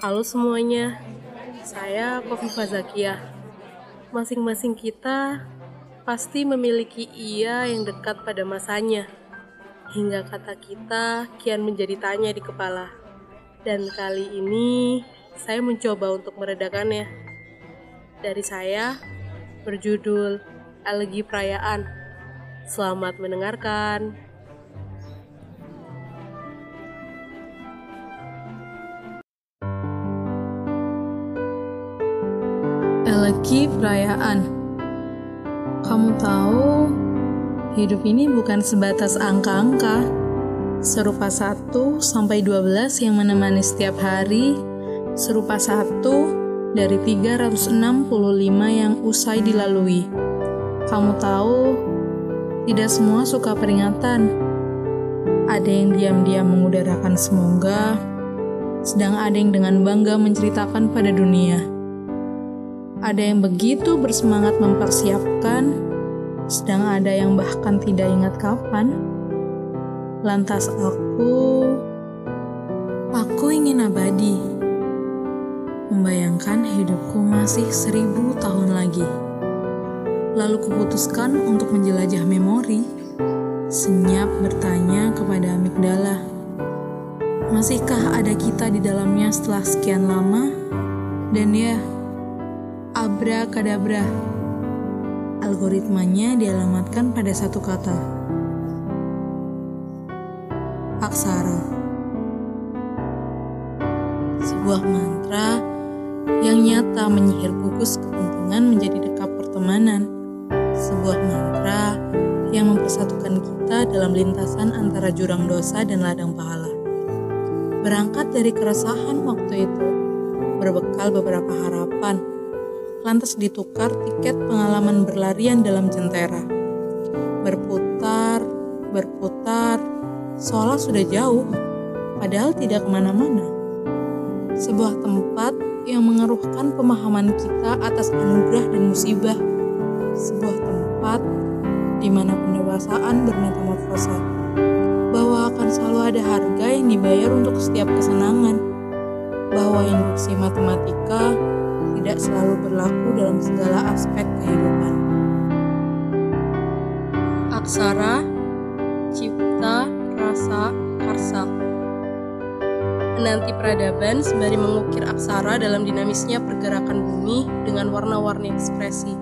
Halo semuanya, saya Kofifa Zakia. Masing-masing kita pasti memiliki ia yang dekat pada masanya. Hingga kata kita kian menjadi tanya di kepala. Dan kali ini saya mencoba untuk meredakannya. Dari saya berjudul Elegi Perayaan. Selamat mendengarkan. Elegi perayaan. Kamu tahu, hidup ini bukan sebatas angka-angka. Serupa 1 sampai 12 yang menemani setiap hari, serupa 1 dari 365 yang usai dilalui. Kamu tahu, tidak semua suka peringatan. Ada yang diam-diam mengudarakan semoga, sedang ada yang dengan bangga menceritakan pada dunia ada yang begitu bersemangat mempersiapkan, sedang ada yang bahkan tidak ingat kapan. Lantas aku, aku ingin abadi, membayangkan hidupku masih seribu tahun lagi. Lalu kuputuskan untuk menjelajah memori, senyap bertanya kepada amigdala. Masihkah ada kita di dalamnya setelah sekian lama? Dan ya, Abra kadabra. Algoritmanya dialamatkan pada satu kata. Aksara. Sebuah mantra yang nyata menyihir gugus kepentingan menjadi dekat pertemanan. Sebuah mantra yang mempersatukan kita dalam lintasan antara jurang dosa dan ladang pahala. Berangkat dari keresahan waktu itu, berbekal beberapa harapan, lantas ditukar tiket pengalaman berlarian dalam jentera. Berputar, berputar, seolah sudah jauh, padahal tidak ke mana-mana. Sebuah tempat yang mengeruhkan pemahaman kita atas anugerah dan musibah. Sebuah tempat di mana pendewasaan bermetamorfosa. Bahwa akan selalu ada harga yang dibayar untuk setiap kesenangan. Bahwa induksi matematika tidak selalu berlaku dalam segala aspek kehidupan. Aksara, cipta, rasa, karsa. Menanti peradaban sembari mengukir aksara dalam dinamisnya pergerakan bumi dengan warna-warni ekspresi.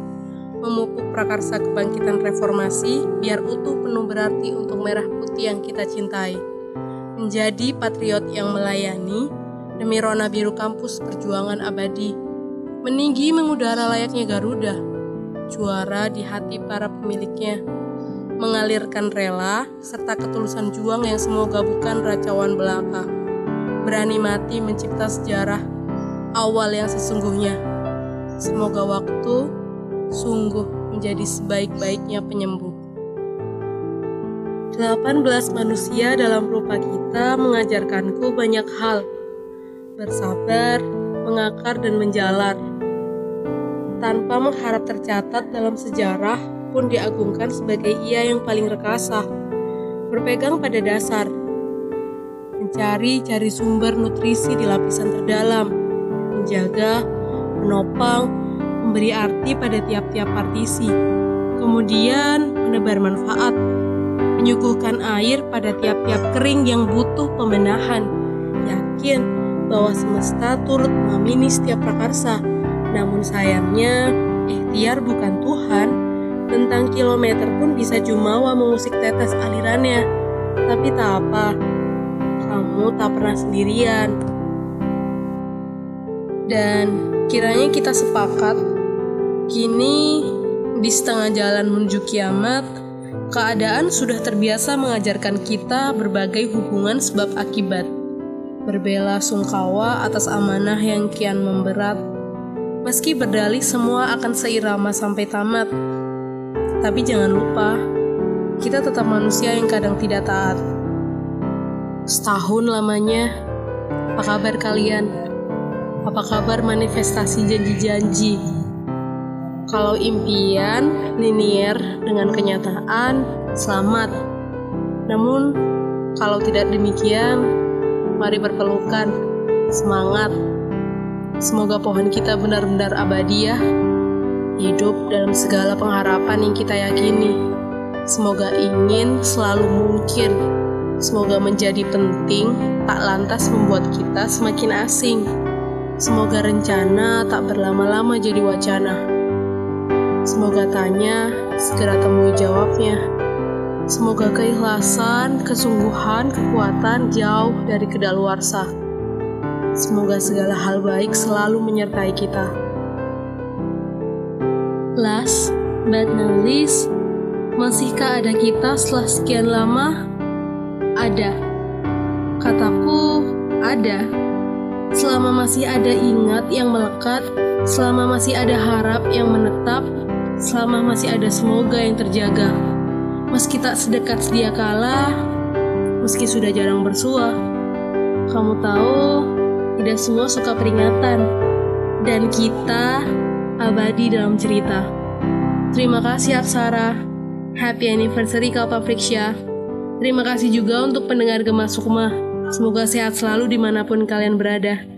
Memupuk prakarsa kebangkitan reformasi biar utuh penuh berarti untuk merah putih yang kita cintai. Menjadi patriot yang melayani demi rona biru kampus perjuangan abadi meninggi mengudara layaknya Garuda, juara di hati para pemiliknya, mengalirkan rela serta ketulusan juang yang semoga bukan racauan belaka, berani mati mencipta sejarah awal yang sesungguhnya. Semoga waktu sungguh menjadi sebaik-baiknya penyembuh. 18 manusia dalam rupa kita mengajarkanku banyak hal. Bersabar, mengakar dan menjalar. Tanpa mengharap tercatat dalam sejarah pun diagungkan sebagai ia yang paling rekasa. Berpegang pada dasar. Mencari-cari sumber nutrisi di lapisan terdalam. Menjaga, menopang, memberi arti pada tiap-tiap partisi. Kemudian menebar manfaat. Menyuguhkan air pada tiap-tiap kering yang butuh pembenahan. Yakin bahwa semesta turut mengamini setiap prakarsa. Namun sayangnya, ikhtiar bukan Tuhan. Tentang kilometer pun bisa jumawa mengusik tetes alirannya. Tapi tak apa, kamu tak pernah sendirian. Dan kiranya kita sepakat, kini di setengah jalan menuju kiamat, keadaan sudah terbiasa mengajarkan kita berbagai hubungan sebab akibat berbela sungkawa atas amanah yang kian memberat. Meski berdalih semua akan seirama sampai tamat. Tapi jangan lupa, kita tetap manusia yang kadang tidak taat. Setahun lamanya, apa kabar kalian? Apa kabar manifestasi janji-janji? Kalau impian linier dengan kenyataan, selamat. Namun, kalau tidak demikian, Mari berpelukan, semangat, Semoga pohon kita benar-benar abadi ya. Hidup dalam segala pengharapan yang kita yakini. Semoga ingin selalu mungkin. Semoga menjadi penting, tak lantas membuat kita semakin asing. Semoga rencana tak berlama-lama jadi wacana. Semoga tanya, segera temui jawabnya. Semoga keikhlasan, kesungguhan, kekuatan jauh dari kedaluarsa. Semoga segala hal baik selalu menyertai kita. Last but not least, masihkah ada kita setelah sekian lama? Ada. Kataku, ada. Selama masih ada ingat yang melekat, selama masih ada harap yang menetap, selama masih ada semoga yang terjaga. Meski tak sedekat sedia kala, meski sudah jarang bersua, kamu tahu, tidak semua suka peringatan, dan kita abadi dalam cerita. Terima kasih Aksara. Happy anniversary Kalpa Friksya. Terima kasih juga untuk pendengar Gemah Sukma. Semoga sehat selalu di mana pun kalian berada.